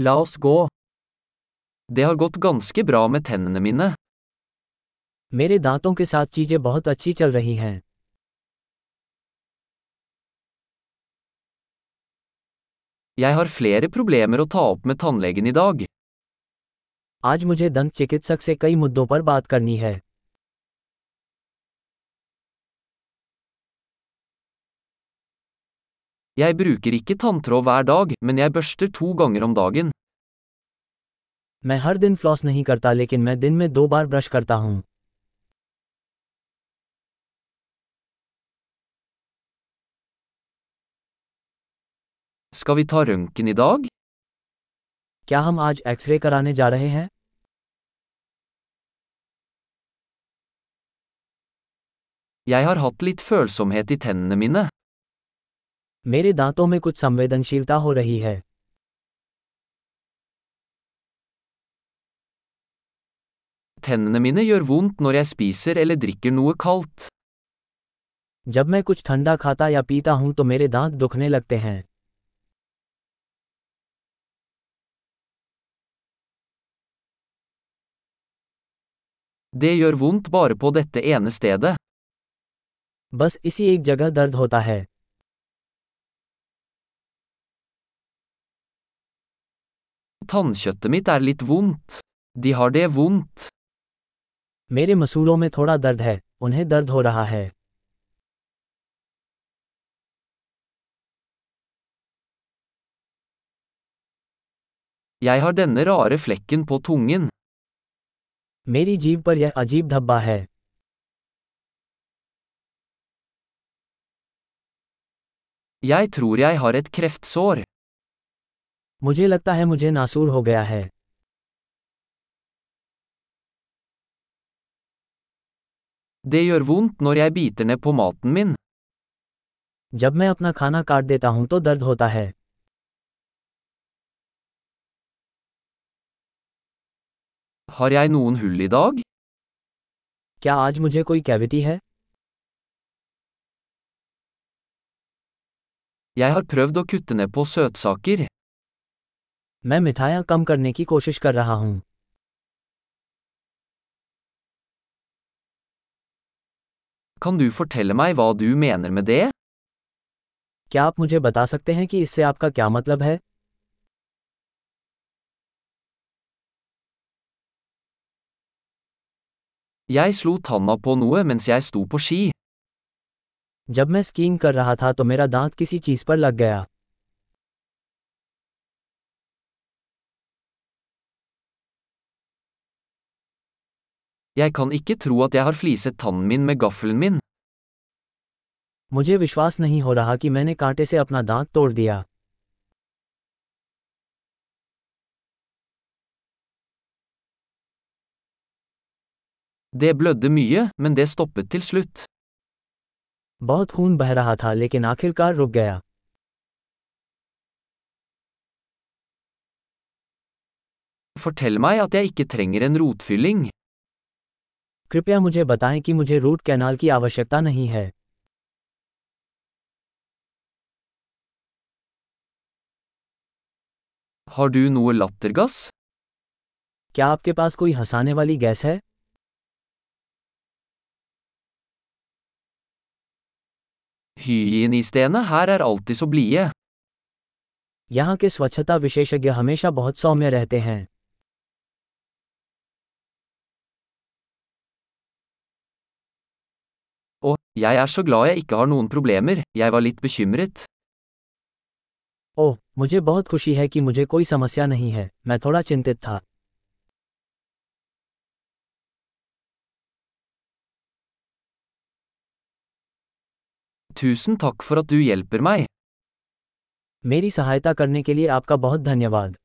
La oss gå. Det har gått ganske bra med tennene mine. मेरे दांतों के साथ चीज़ें बहुत अच्छी चल रही हैं Jeg har flere problemer å ta opp med tannlegen i dag. आज मुझे दंत चिकित्सक से कई मुद्दों पर बात करनी है Jeg bruker ikke tanntråd hver dag, men jeg børster to ganger om dagen. मैं हर दिन फ्लॉस नहीं करता लेकिन मैं दिन में दो बार ब्रश करता हूँ Skal vi ta røntgen i dag? क्या हम आज एक्सरे कराने जा रहे हैं Jeg har hatt litt følsomhet i tennene mine. मेरे दांतों में कुछ संवेदनशीलता हो रही है Tennene mine gjør vondt når jeg spiser eller drikker noe kaldt. जब मैं कुछ ठंडा खाता या पीता हूँ तो मेरे दांत दुखने लगते हैं Det gjør vondt bare på dette ene stedet. बस इसी एक जगह दर्द होता है Tannkjøttet mitt er litt vondt. De har det vondt. मेरे मसूड़ों में थोड़ा दर्द है उन्हें दर्द हो रहा है Jeg har denne rare flekken på tungen. मेरी जीभ पर यह अजीब धब्बा है Jeg tror jeg har et kreftsår. मुझे लगता है मुझे नासूर हो गया है Det gjør vondt når jeg biter ned på maten min. जब मैं अपना खाना काट देता हूँ तो दर्द होता है Har jeg noen hull i dag? क्या आज मुझे कोई कैविटी है Jeg har prøvd å kutte ned på søtsaker. मैं मिठाइयाँ कम करने की कोशिश कर रहा हूँ Kan du fortelle meg hva du mener med det? क्या आप मुझे बता सकते हैं कि इससे आपका क्या मतलब है Jeg slo tanna på noe mens jeg sto på ski. जब मैं स्कीइंग कर रहा था तो मेरा दांत किसी चीज़ पर लग गया Jeg kan ikke tro at jeg har fliset tannen min med gaffelen min. मुझे विश्वास नहीं हो रहा कि मैंने कांटे से अपना दांत तोड़ दिया Det blødde mye, men det stoppet til slutt. बहुत खून बह रहा था लेकिन आखिरकार रुक गया Fortell meg at jeg ikke trenger en rotfylling. कृपया मुझे बताएँ कि मुझे रूट कैनाल की आवश्यकता नहीं है Har du noe lattergass? क्या आपके पास कोई हंसाने वाली गैस है Hygienistene her er alltid så blide. यहाँ के स्वच्छता विशेषज्ञ हमेशा बहुत सौम्य रहते हैं Og, jeg er så glad jeg ikke har noen problemer, jeg var litt bekymret. ओह मुझे बहुत खुशी है कि मुझे कोई समस्या नहीं है मैं थोड़ा चिंतित था Tusen takk for at du hjelper meg. मेरी सहायता करने के लिए आपका बहुत धन्यवाद